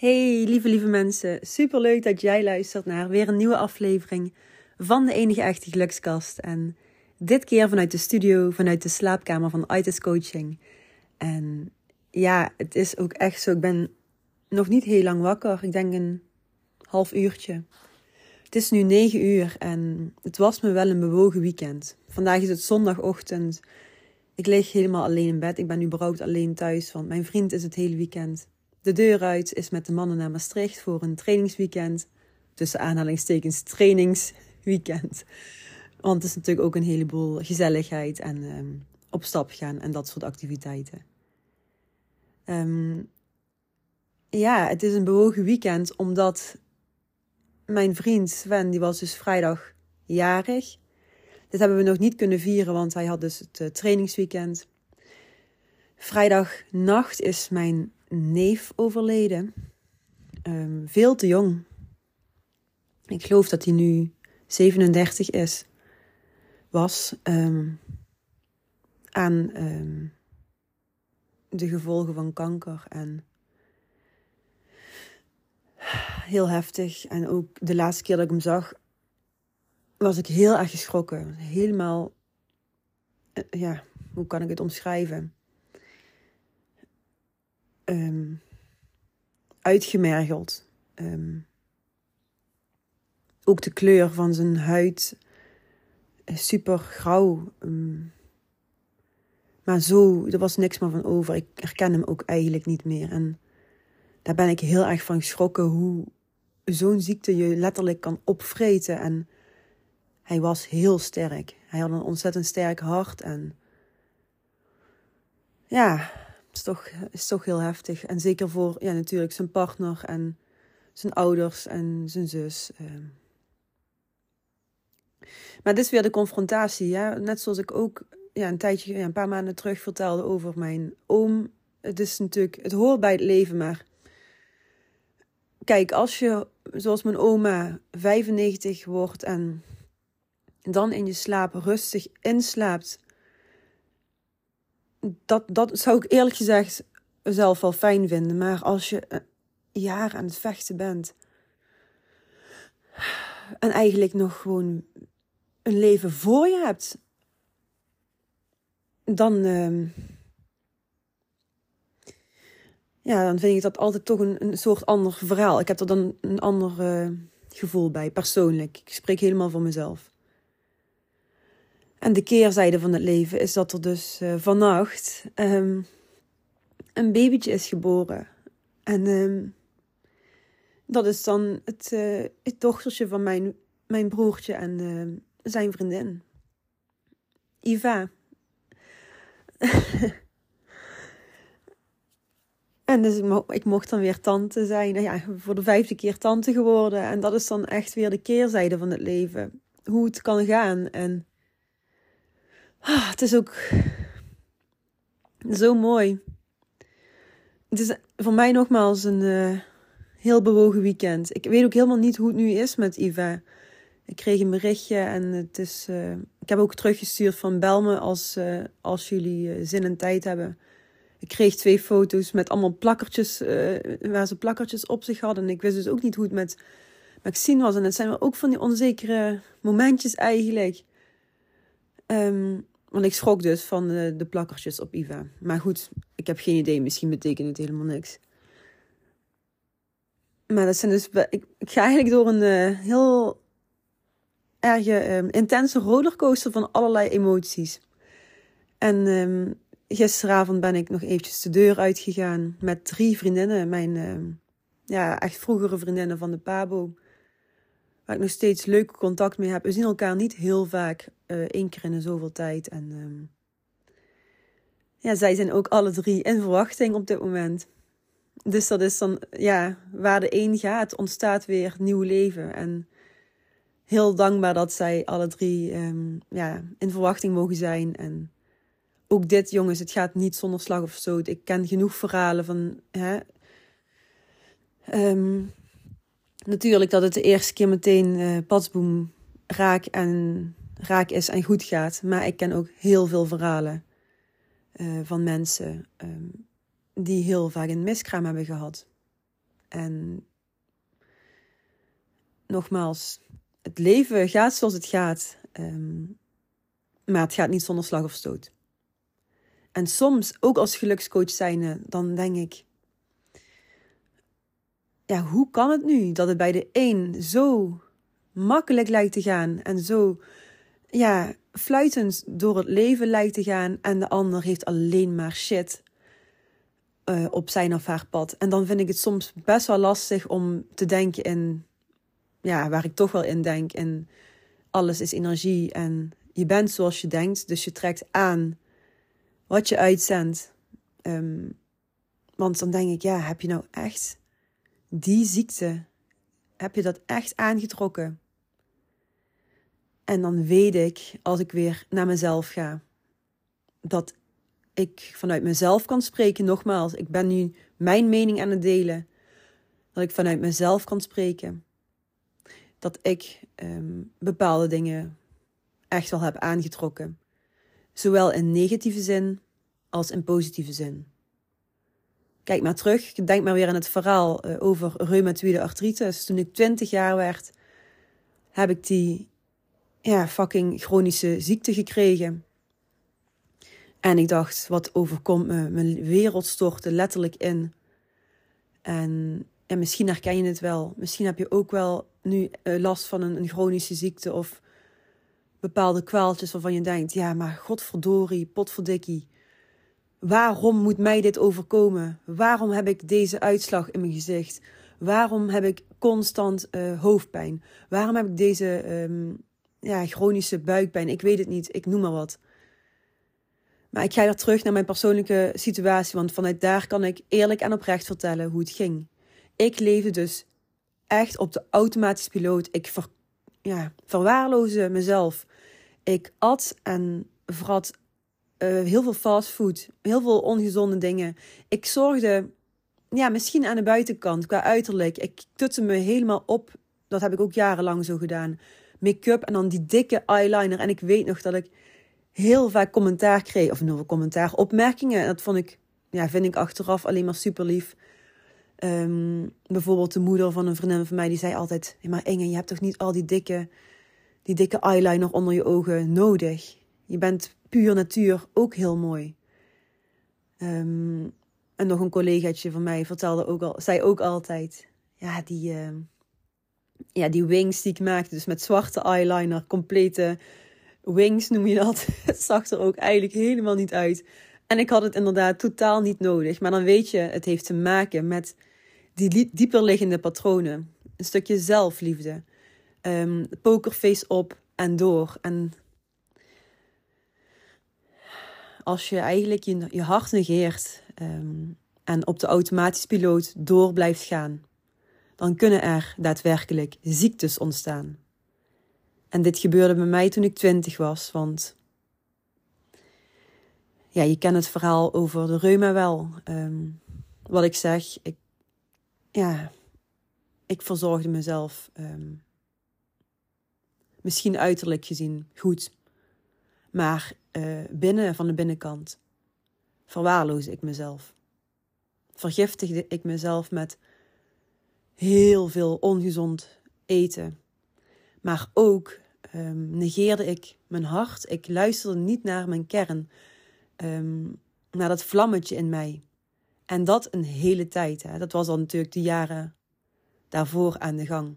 Hey lieve lieve mensen, super leuk dat jij luistert naar weer een nieuwe aflevering van de enige echte gelukskast. En dit keer vanuit de studio, vanuit de slaapkamer van ITIS Coaching. En ja, het is ook echt zo, ik ben nog niet heel lang wakker. Ik denk een half uurtje. Het is nu negen uur en het was me wel een bewogen weekend. Vandaag is het zondagochtend. Ik lig helemaal alleen in bed. Ik ben überhaupt alleen thuis, want mijn vriend is het hele weekend de deur uit, is met de mannen naar Maastricht voor een trainingsweekend. Tussen aanhalingstekens trainingsweekend. Want het is natuurlijk ook een heleboel gezelligheid en ehm, op stap gaan en dat soort activiteiten. Ehm, ja, het is een bewogen weekend omdat mijn vriend Sven, die was dus vrijdag jarig. Dit hebben we nog niet kunnen vieren, want hij had dus het uh, trainingsweekend. Vrijdagnacht is mijn neef overleden. Um, veel te jong. Ik geloof dat hij nu 37 is. Was um, aan um, de gevolgen van kanker. En heel heftig. En ook de laatste keer dat ik hem zag, was ik heel erg geschrokken. Helemaal, uh, ja, hoe kan ik het omschrijven? Um, uitgemergeld. Um, ook de kleur van zijn huid super grauw. Um, maar zo, er was niks meer van over. Ik herken hem ook eigenlijk niet meer. En daar ben ik heel erg van geschrokken hoe zo'n ziekte je letterlijk kan opvreten. En hij was heel sterk. Hij had een ontzettend sterk hart. En ja, is toch, is toch heel heftig. En zeker voor ja, natuurlijk zijn partner en zijn ouders en zijn zus. Ehm. Maar dit is weer de confrontatie. Ja? Net zoals ik ook ja, een tijdje, een paar maanden terug vertelde over mijn oom. Het is natuurlijk, het hoort bij het leven, maar kijk, als je, zoals mijn oma, 95 wordt en dan in je slaap rustig inslaapt dat, dat zou ik eerlijk gezegd zelf wel fijn vinden. Maar als je een jaar aan het vechten bent. En eigenlijk nog gewoon een leven voor je hebt. Dan. Uh, ja, dan vind ik dat altijd toch een, een soort ander verhaal. Ik heb er dan een ander uh, gevoel bij, persoonlijk. Ik spreek helemaal voor mezelf. En de keerzijde van het leven is dat er dus uh, vannacht um, een babytje is geboren. En um, dat is dan het, uh, het dochtertje van mijn, mijn broertje en uh, zijn vriendin. Iva. en dus ik, mocht dan weer tante zijn. Nou ja, voor de vijfde keer tante geworden. En dat is dan echt weer de keerzijde van het leven. Hoe het kan gaan. En Ah, het is ook zo mooi. Het is voor mij nogmaals een uh, heel bewogen weekend. Ik weet ook helemaal niet hoe het nu is met Iva. Ik kreeg een berichtje en het is. Uh, ik heb ook teruggestuurd van bel me als, uh, als jullie zin en tijd hebben. Ik kreeg twee foto's met allemaal plakkertjes, waar ze plakkertjes op zich hadden. En ik wist dus ook niet hoe het met Maxine was. En het zijn wel ook van die onzekere momentjes eigenlijk. Um, want ik schrok dus van de, de plakkertjes op Iva. Maar goed, ik heb geen idee. Misschien betekent het helemaal niks. Maar dat zijn dus. Ik, ga eigenlijk door een uh, heel erg uh, intense rollercoaster van allerlei emoties. En um, gisteravond ben ik nog eventjes de deur uitgegaan met drie vriendinnen. Mijn uh, ja, echt vroegere vriendinnen van de Pabo waar ik nog steeds leuk contact mee heb. We zien elkaar niet heel vaak, uh, één keer in zoveel tijd. En um, ja, zij zijn ook alle drie in verwachting op dit moment. Dus dat is dan, ja, waar de een gaat, ontstaat weer nieuw leven. En heel dankbaar dat zij alle drie ehm, ja, in verwachting mogen zijn. En ook dit, jongens, het gaat niet zonder slag of stoot. Ik ken genoeg verhalen van. Hè, ehm, natuurlijk dat het de eerste keer meteen uh, raak, en, raak is en goed gaat. Maar ik ken ook heel veel verhalen uh, van mensen um, die heel vaak een miskraam hebben gehad. En nogmaals, het leven gaat zoals het gaat. Um, maar het gaat niet zonder slag of stoot. En soms, ook als gelukscoach zijnde, dan denk ik... Ja, hoe kan het nu dat het bij de een zo makkelijk lijkt te gaan en zo ja, fluitend door het leven lijkt te gaan en de ander heeft alleen maar shit uh, op zijn of haar pad. En dan vind ik het soms best wel lastig om te denken in, ja, waar ik toch wel in denk, in alles is energie en je bent zoals je denkt, dus je trekt aan wat je uitzendt. Um, want dan denk ik, ja, heb je nou echt die ziekte? Heb je dat echt aangetrokken? En dan weet ik, als ik weer naar mezelf ga, dat ik vanuit mezelf kan spreken. Nogmaals, ik ben nu mijn mening aan het delen. Dat ik vanuit mezelf kan spreken. Dat ik um, bepaalde dingen echt wel heb aangetrokken. Zowel in negatieve zin als in positieve zin. Kijk maar terug, denk maar weer aan het verhaal uh, over reumatoïde artritis. Toen ik 20 jaar werd, heb ik die ja, fucking chronische ziekte gekregen. En ik dacht, wat overkomt me? Mijn wereld stortte letterlijk in. En, en misschien herken je het wel. Misschien heb je ook wel nu uh, last van een, een, chronische ziekte of bepaalde kwaaltjes waarvan je denkt: ja, maar godverdorie, potverdikkie. Waarom moet mij dit overkomen? Waarom heb ik deze uitslag in mijn gezicht? Waarom heb ik constant uh, hoofdpijn? Waarom heb ik deze um, ja, chronische buikpijn? Ik weet het niet, ik noem maar wat. Maar ik ga weer terug naar mijn persoonlijke situatie, want vanuit daar kan ik eerlijk en oprecht vertellen hoe het ging. Ik leefde dus echt op de automatische piloot. Ik ver, ja, verwaarloosde mezelf. Ik at en vrat uh, heel veel fastfood, heel veel ongezonde dingen. Ik zorgde, ja, misschien aan de buitenkant, qua uiterlijk. Ik tutte me helemaal op. Dat heb ik ook jarenlang zo gedaan. Make-up en dan die dikke eyeliner. En ik weet nog dat ik heel vaak commentaar kreeg, of nog commentaar, opmerkingen. Dat vond ik, ja, vind ik achteraf alleen maar super lief. Um, bijvoorbeeld de moeder van een vriendin van mij, die zei altijd: Maar Inge, je hebt toch niet al die dikke, die dikke eyeliner onder je ogen nodig? Je bent puur natuur, ook heel mooi. Um, en nog een collegaatje van mij vertelde ook al, zei ook altijd: Ja, die, uh, ja, die wings die ik maakte, dus met zwarte eyeliner, complete wings noem je dat. Het zag er ook eigenlijk helemaal niet uit. En ik had het inderdaad totaal niet nodig. Maar dan weet je, het heeft te maken met die dieperliggende patronen. Een stukje zelfliefde. Um, pokerface op en door. En als je eigenlijk je, je hart negeert um, en op de automatische piloot door blijft gaan, dan kunnen er daadwerkelijk ziektes ontstaan. En dit gebeurde bij mij toen ik twintig was, want ja, je kent het verhaal over de reuma wel. Um, wat ik zeg, ik, ja, ik verzorgde mezelf um, misschien uiterlijk gezien goed, maar uh, binnen van de binnenkant verwaarloosde ik mezelf. Vergiftigde ik mezelf met heel veel ongezond eten maar ook um, negeerde ik mijn hart. Ik luisterde niet naar mijn kern, um, naar dat vlammetje in mij. En dat een hele tijd. Hè. Dat was al natuurlijk de jaren daarvoor aan de gang.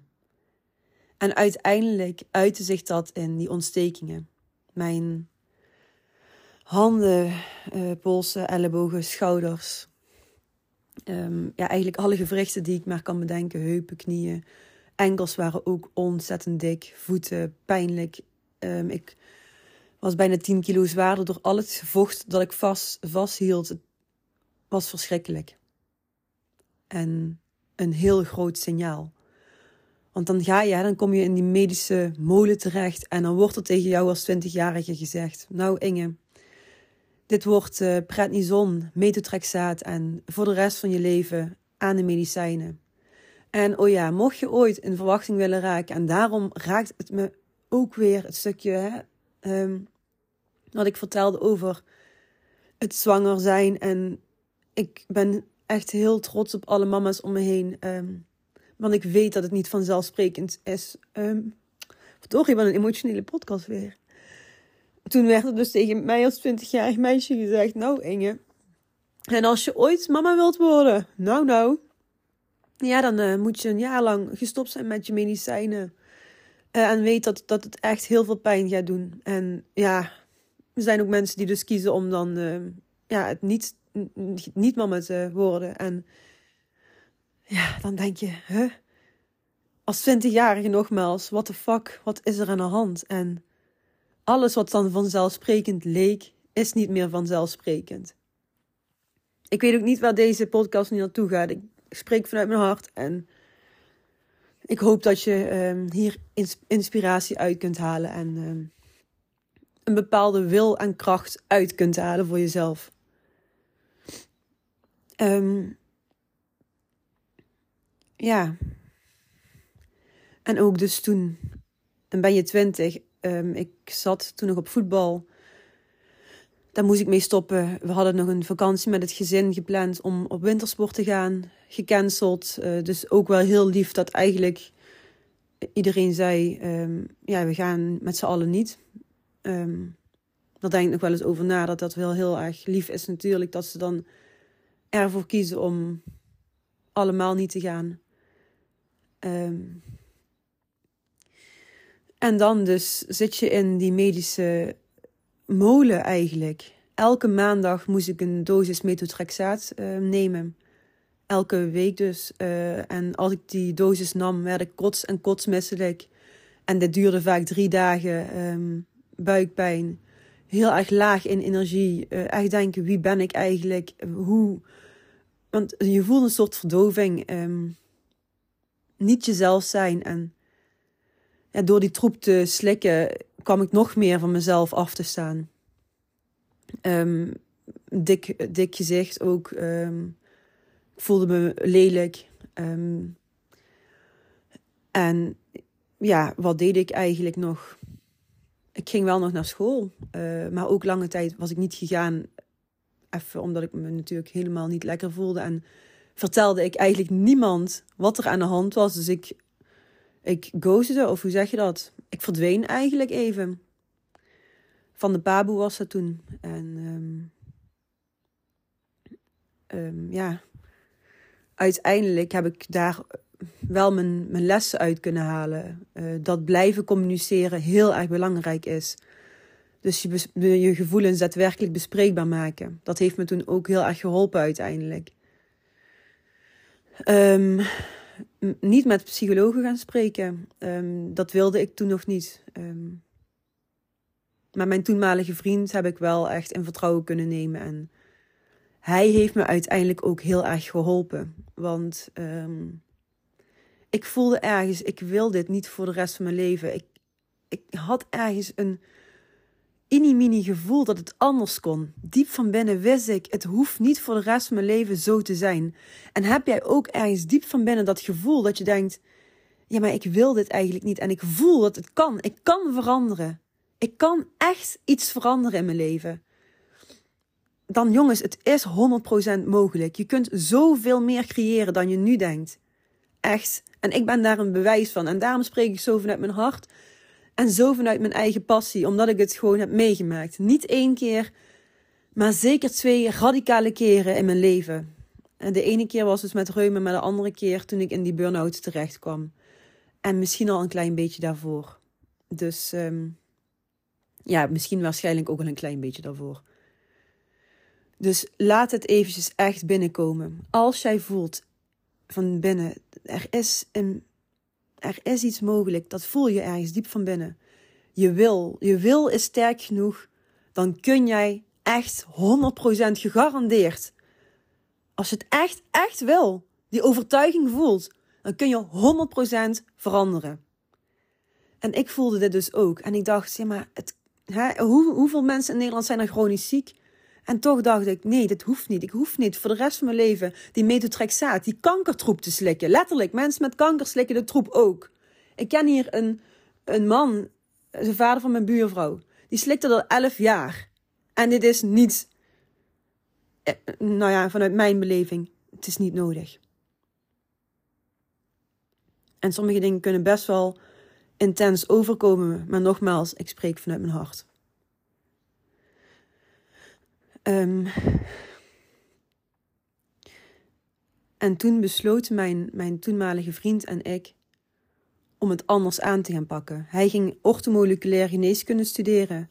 En uiteindelijk uitte zich dat in die ontstekingen. Mijn handen, uh, polsen, ellebogen, schouders. Um, ja, eigenlijk alle gewrichten die ik maar kan bedenken. Heupen, knieën, Enkels waren ook ontzettend dik, voeten pijnlijk. Um, ik was bijna 10 kilo zwaarder door al het vocht dat ik vast, vasthield. Het was verschrikkelijk. En een heel groot signaal. Want dan ga je, dan kom je in die medische molen terecht. En dan wordt er tegen jou als 20-jarige gezegd: Nou, Inge, dit wordt uh, prednison, metotrexaat en voor de rest van je leven aan de medicijnen. En oh ja, mocht je ooit in verwachting willen raken, en daarom raakt het me ook weer het stukje hè, ehm, wat ik vertelde over het zwanger zijn. En ik ben echt heel trots op alle mama's om me heen. Ehm, want ik weet dat het niet vanzelfsprekend is. Um, verdorie, wat een emotionele podcast weer. Toen werd er dus tegen mij als 20-jarig meisje gezegd: Nou, Inge. En als je ooit mama wilt worden, nou, nou. Ja, dan uh, moet je een jaar lang gestopt zijn met je medicijnen. Uh, en weet dat, dat het echt heel veel pijn gaat doen. En ja, er zijn ook mensen die dus kiezen om dan uh, ja, het niet, niet mama te worden. En ja, dan denk je, huh? Als 20-jarige nogmaals, what the fuck, wat is er aan de hand? En alles wat dan vanzelfsprekend leek, is niet meer vanzelfsprekend. Ik weet ook niet waar deze podcast nu naartoe gaat. Ik spreek vanuit mijn hart en ik hoop dat je um, hier inspiratie uit kunt halen en um, een bepaalde wil en kracht uit kunt halen voor jezelf. Um, ja. En ook dus toen, dan ben je twintig. Um, ik zat toen nog op voetbal. Daar moest ik mee stoppen. We hadden nog een vakantie met het gezin gepland om op wintersport te gaan. Gecanceld. Uh, dus ook wel heel lief dat eigenlijk iedereen zei: um, Ja, we gaan met z'n allen niet. Um, daar denk ik nog wel eens over na dat dat wel heel erg lief is, natuurlijk. Dat ze dan ervoor kiezen om allemaal niet te gaan. Um, en dan dus zit je in die medische molen eigenlijk. Elke maandag moest ik een dosis metotrexaat uh, nemen. Elke week dus. Uh, en als ik die dosis nam, werd ik kots en kotsmisselijk. En dat duurde vaak drie dagen. Um, buikpijn. Heel erg laag in energie. Uh, echt denken, wie ben ik eigenlijk? Hoe... Want je voelt een soort verdoving. Um, niet jezelf zijn. En ja, door die troep te slikken kwam ik nog meer van mezelf af te staan. Um, dik, dik gezicht ook. Um, ik voelde me lelijk. Um, en ja, wat deed ik eigenlijk nog? Ik ging wel nog naar school. Uh, maar ook lange tijd was ik niet gegaan. Even omdat ik me natuurlijk helemaal niet lekker voelde. En vertelde ik eigenlijk niemand wat er aan de hand was. Dus ik, ik ghostte, of hoe zeg je dat? Ik verdween eigenlijk even. Van de baboe was dat toen. En um, ja, uiteindelijk heb ik daar wel mijn, mijn lessen uit kunnen halen. Uh, dat blijven communiceren heel erg belangrijk is. Dus je, je gevoelens daadwerkelijk bespreekbaar maken. Dat heeft me toen ook heel erg geholpen uiteindelijk. Um, niet met psychologen gaan spreken. Um, dat wilde ik toen nog niet. Um, maar mijn toenmalige vriend heb ik wel echt in vertrouwen kunnen nemen. En hij heeft me uiteindelijk ook heel erg geholpen. Want um, ik voelde ergens, ik wil dit niet voor de rest van mijn leven. Ik, ik had ergens een mini gevoel dat het anders kon. Diep van binnen wist ik, het hoeft niet voor de rest van mijn leven zo te zijn. En heb jij ook ergens diep van binnen dat gevoel dat je denkt, ja, maar ik wil dit eigenlijk niet. En ik voel dat het kan. Ik kan veranderen. Ik kan echt iets veranderen in mijn leven. Dan jongens, het is 100% mogelijk. Je kunt zoveel meer creëren dan je nu denkt. Echt. En ik ben daar een bewijs van. En daarom spreek ik zo vanuit mijn hart. En zo vanuit mijn eigen passie, omdat ik het gewoon heb meegemaakt. Niet één keer, maar zeker twee radicale keren in mijn leven. En de ene keer was dus met reuma, maar de andere keer toen ik in die burn-out terecht kwam. En misschien al een klein beetje daarvoor. Dus um, ja, misschien waarschijnlijk ook al een klein beetje daarvoor. Dus laat het eventjes echt binnenkomen. Als jij voelt van binnen, er is een er is iets mogelijk. Dat voel je ergens diep van binnen. Je wil, je wil is sterk genoeg. Dan kun jij echt 100% gegarandeerd. Als je het echt, echt wil, die overtuiging voelt, dan kun je 100% veranderen. En ik voelde dit dus ook. En ik dacht, zeg maar, het, hè, hoe, hoeveel mensen in Nederland zijn er chronisch ziek? En toch dacht ik, nee, dit hoeft niet. Ik hoef niet voor de rest van mijn leven die metotrexaat, die kankertroep te slikken. Letterlijk, mensen met kanker slikken de troep ook. Ik ken hier een, een man, de vader van mijn buurvrouw. Die slikte al 11 jaar. En dit is niet, eh, nou ja, vanuit mijn beleving, het is niet nodig. En sommige dingen kunnen best wel intens overkomen, maar nogmaals, ik spreek vanuit mijn hart. Um, en toen besloten mijn, mijn toenmalige vriend en ik om het anders aan te gaan pakken. Hij ging ortomoleculair geneeskunde studeren.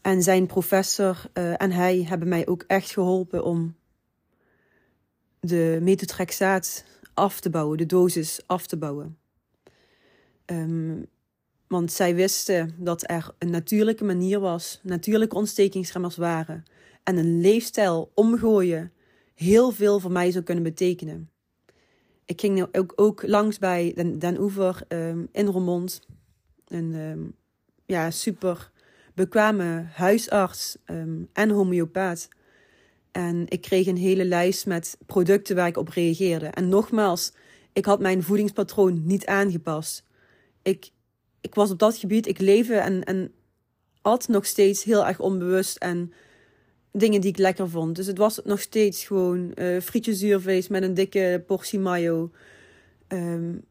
En zijn professor uh, en hij hebben mij ook echt geholpen om de metotrexaat af te bouwen, de dosis af te bouwen. Um, want zij wisten dat er een natuurlijke manier was, natuurlijke ontstekingsremmers waren en een leefstijl omgooien heel veel voor mij zou kunnen betekenen. Ik ging nou ook, ook langs bij Den, Oever um, in Roermond. Een um, ja, super bekwame huisarts um, en homeopaat. En ik kreeg een hele lijst met producten waar ik op reageerde. En nogmaals, ik had mijn voedingspatroon niet aangepast. Ik, ik was op dat gebied, ik leefde en, en at nog steeds heel erg onbewust en dingen die ik lekker vond. Dus het was nog steeds gewoon uh, frietje zuurvlees met een dikke portie mayo. Um,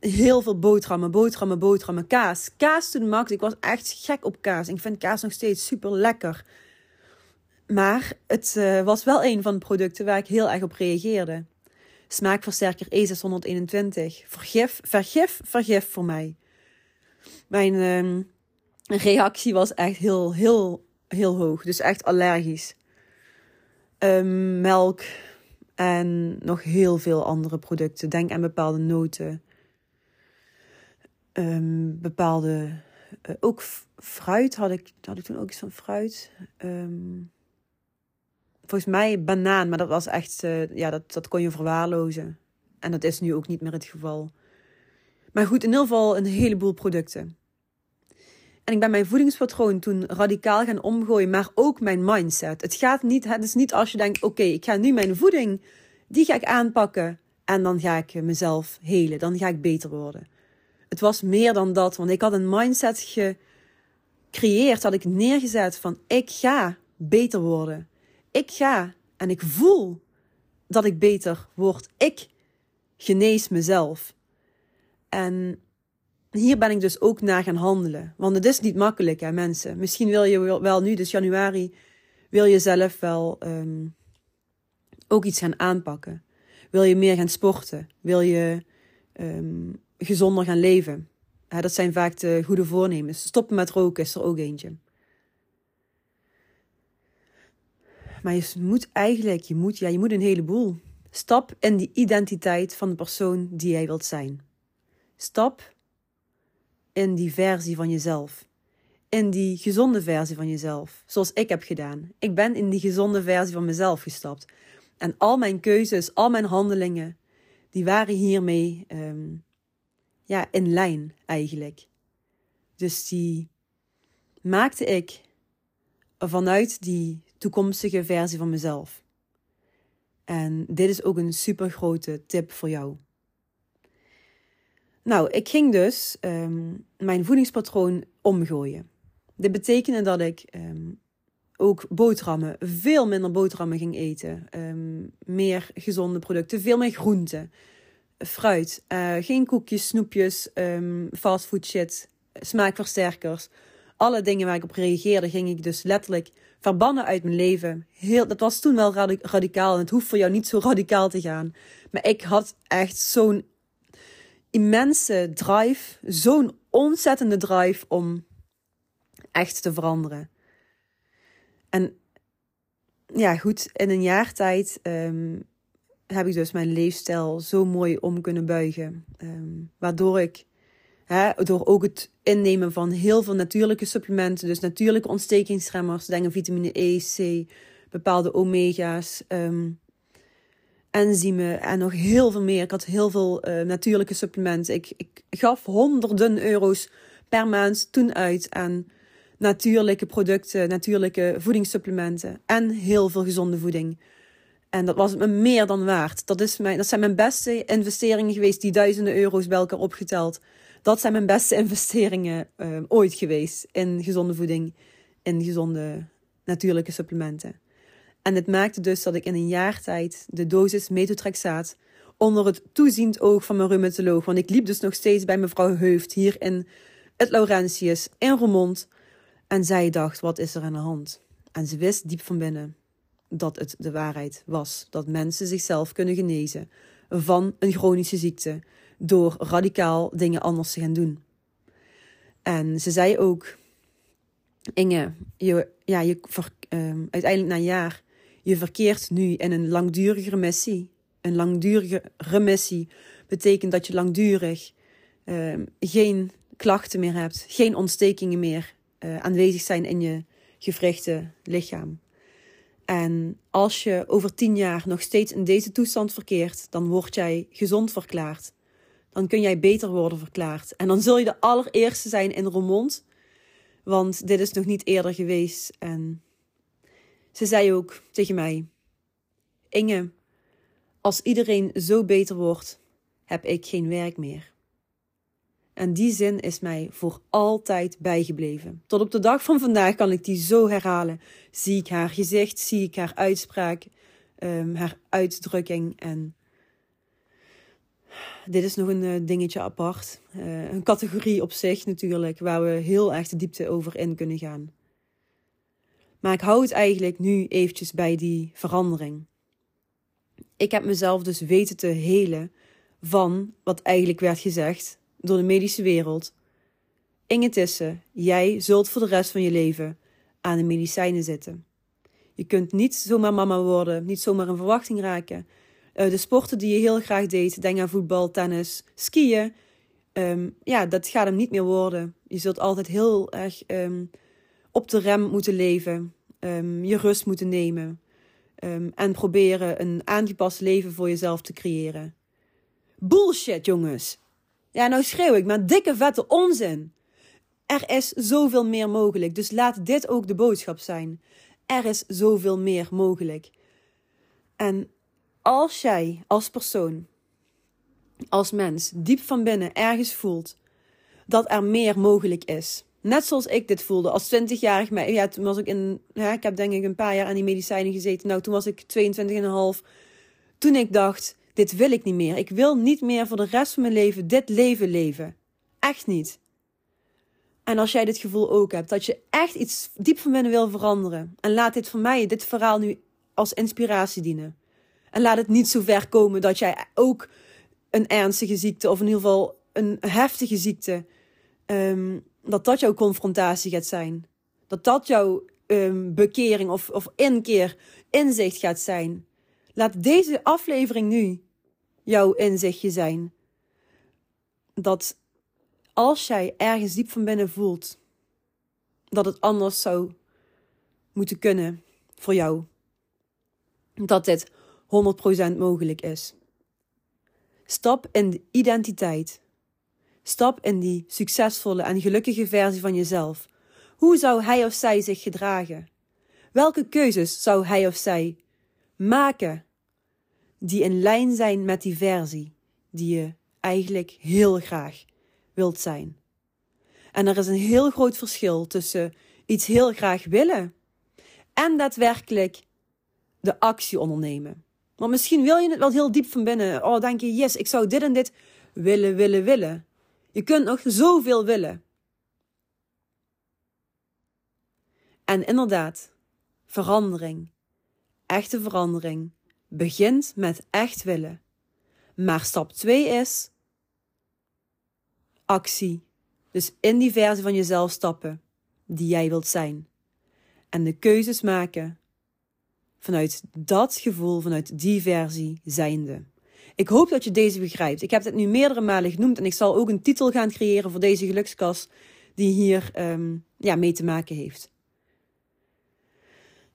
heel veel boterhammen, boterhammen, boterhammen, kaas. Kaas to the max. Ik was echt gek op kaas. Ik vind kaas nog steeds super lekker. Maar het uh, was wel een van de producten waar ik heel erg op reageerde. Smaakversterker E621. Vergif, vergif, vergif voor mij. Mijn uh, reactie was echt heel, heel heel hoog. Dus echt allergisch. Um, melk en nog heel veel andere producten. Denk aan bepaalde noten. Um, bepaalde. Uh, ook fruit had ik, had ik toen ook iets van fruit. Volgens mij banaan, maar dat was echt. Uh, ja, dat, dat kon je verwaarlozen. En dat is nu ook niet meer het geval. Maar goed, in ieder geval een heleboel producten. En ik ben mijn voedingspatroon toen radicaal gaan omgooien, maar ook mijn mindset. Het gaat niet, het is niet als je denkt, oké, ik ga nu mijn voeding, die ga ik aanpakken en dan ga ik mezelf helen, dan ga ik beter worden. Het was meer dan dat, want ik had een mindset gecreëerd, had ik neergezet van, ik ga beter worden. Ik ga en ik voel dat ik beter word. Ik genees mezelf. En hier ben ik dus ook naar gaan handelen. Want het is niet makkelijk, hè, mensen. Misschien wil je wel nu, dus januari, wil je zelf wel um, ook iets gaan aanpakken. Wil je meer gaan sporten? Wil je um, gezonder gaan leven? Dat zijn vaak de goede voornemens. Stoppen met roken is er ook eentje. Maar je moet eigenlijk, je moet, ja, je moet een heleboel. Stap in die identiteit van de persoon die jij wilt zijn. Stap in die versie van jezelf. In die gezonde versie van jezelf. Zoals ik heb gedaan. Ik ben in die gezonde versie van mezelf gestapt. En al mijn keuzes, al mijn handelingen, die waren hiermee um, ja, in lijn eigenlijk. Dus die maakte ik vanuit die toekomstige versie van mezelf. En dit is ook een super grote tip voor jou. Nou, ik ging dus um, mijn voedingspatroon omgooien. Dit betekende dat ik um, ook boterhammen, veel minder boterhammen ging eten. Um, meer gezonde producten, veel meer groenten, fruit. Uh, geen koekjes, snoepjes, fastfood shit, smaakversterkers. Alle dingen waar ik op reageerde, ging ik dus letterlijk verbannen uit mijn leven. Heel, dat was toen wel radicaal en het hoeft voor jou niet zo radicaal te gaan. Maar ik had echt zo'n immense drive, zo'n ontzettende drive om echt te veranderen. En ja, goed, in een jaar tijd um, heb ik dus mijn leefstijl zo mooi om kunnen buigen. Um, waardoor ik, hè, door ook het innemen van heel veel natuurlijke supplementen, dus natuurlijke ontstekingsremmers, denk aan vitamine E, C, bepaalde omega's. Um, enzymen en nog heel veel meer. Ik had heel veel uh, natuurlijke supplementen. Ik, ik gaf honderden euro's per maand toen uit aan natuurlijke producten, natuurlijke voedingssupplementen en heel veel gezonde voeding. En dat was me meer dan waard. Dat, is mijn, dat zijn mijn beste investeringen geweest, die duizenden euro's bij elkaar opgeteld. Dat zijn mijn beste investeringen uh, ooit geweest in gezonde voeding, in gezonde natuurlijke supplementen. En het maakte dus dat ik in een jaar tijd de dosis metotrexaat onder het toeziend oog van mijn rheumatoloog, want ik liep dus nog steeds bij mevrouw Heuft hier in het Laurentius in Roermond. En zij dacht, wat is er aan de hand? En ze wist diep van binnen dat het de waarheid was. Dat mensen zichzelf kunnen genezen van een chronische ziekte door radicaal dingen anders te gaan doen. En ze zei ook, Inge, je, ja, je, um, uiteindelijk na een jaar, je verkeert nu in een langdurige remissie. Een langdurige remissie betekent dat je langdurig um, geen klachten meer hebt, geen ontstekingen meer uh, aanwezig zijn in je gewrichte lichaam. En als je over tien jaar nog steeds in deze toestand verkeert, dan word jij gezond verklaard. Dan kun jij beter worden verklaard. En dan zul je de allereerste zijn in Roermond, want dit is nog niet eerder geweest. En ze zei ook tegen mij: Inge, als iedereen zo beter wordt, heb ik geen werk meer. En die zin is mij voor altijd bijgebleven. Tot op de dag van vandaag kan ik die zo herhalen. Zie ik haar gezicht, zie ik haar uitspraak, um, haar uitdrukking. En dit is nog een uh, dingetje apart. Uh, een categorie op zich natuurlijk, waar we heel erg de diepte over in kunnen gaan. Maar ik hou het eigenlijk nu eventjes bij die verandering. Ik heb mezelf dus weten te helen van wat eigenlijk werd gezegd door de medische wereld. Inge jij zult voor de rest van je leven aan de medicijnen zitten. Je kunt niet zomaar mama worden, niet zomaar een verwachting raken. Uh, de sporten die je heel graag deed, denk aan voetbal, tennis, skiën. Um, ja, dat gaat hem niet meer worden. Je zult altijd heel erg um, op de rem moeten leven, um, je rust moeten nemen en proberen een aangepast leven voor jezelf te creëren. Bullshit, jongens! Ja, nou schreeuw ik, maar dikke vette onzin. Er is zoveel meer mogelijk, dus laat dit ook de boodschap zijn. Er is zoveel meer mogelijk. En als jij als persoon, als mens, diep van binnen ergens voelt dat er meer mogelijk is. Net zoals ik dit voelde als 20-jarig. Ja, toen was ik in. Ja, ik heb denk ik een paar jaar aan die medicijnen gezeten. Nou, toen was ik 22,5. Toen ik dacht: dit wil ik niet meer. Ik wil niet meer voor de rest van mijn leven dit leven leven. Echt niet. En als jij dit gevoel ook hebt, dat je echt iets diep van binnen wil veranderen. En laat dit voor mij, dit verhaal nu als inspiratie dienen. En laat het niet zo ver komen dat jij ook een ernstige ziekte, of in ieder geval een heftige ziekte, um, dat dat jouw confrontatie gaat zijn. Dat dat jouw um, bekering of, of inkeer, inzicht gaat zijn. Laat deze aflevering nu jouw inzichtje zijn. Dat als jij ergens diep van binnen voelt dat het anders zou moeten kunnen voor jou, dat dit 100% mogelijk is. Stap in de identiteit. Stap in die succesvolle en gelukkige versie van jezelf. Hoe zou hij of zij zich gedragen? Welke keuzes zou hij of zij maken die in lijn zijn met die versie die je eigenlijk heel graag wilt zijn. En er is een heel groot verschil tussen iets heel graag willen en daadwerkelijk de actie ondernemen. Want misschien wil je het wel heel diep van binnen. Oh, denk je, yes, ik zou dit en dit willen, willen, willen. Je kunt nog zoveel willen. En inderdaad, verandering, echte verandering, begint met echt willen. Maar stap 2 is actie. Dus in die versie van jezelf stappen die jij wilt zijn. En de keuzes maken vanuit dat gevoel, vanuit die versie zijnde. Ik hoop dat je deze begrijpt. Ik heb het nu meerdere malen genoemd en ik zal ook een titel gaan creëren voor deze gelukskas die hier um, ja, mee te maken heeft.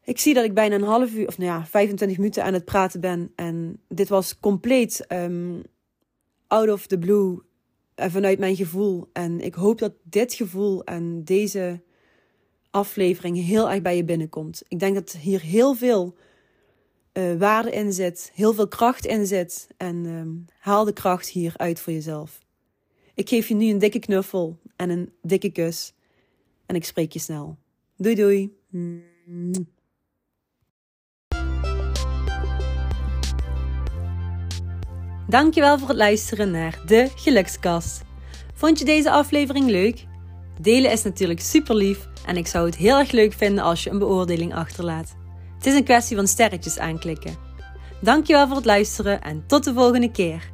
Ik zie dat ik bijna een half uur, of nou ja, 25 minuten aan het praten ben. En dit was compleet um, out of the blue en vanuit mijn gevoel. En ik hoop dat dit gevoel en deze aflevering heel erg bij je binnenkomt. Ik denk dat hier heel veel uh, waarde in zit, heel veel kracht in zit. En um, haal de kracht hier uit voor jezelf. Ik geef je nu een dikke knuffel en een dikke kus. En ik spreek je snel. Doei doei. Dankjewel voor het luisteren naar de Gelukskast. Vond je deze aflevering leuk? Delen is natuurlijk super lief en ik zou het heel erg leuk vinden als je een beoordeling achterlaat. Het is een kwestie van sterretjes aanklikken. Dankjewel voor het luisteren en tot de volgende keer.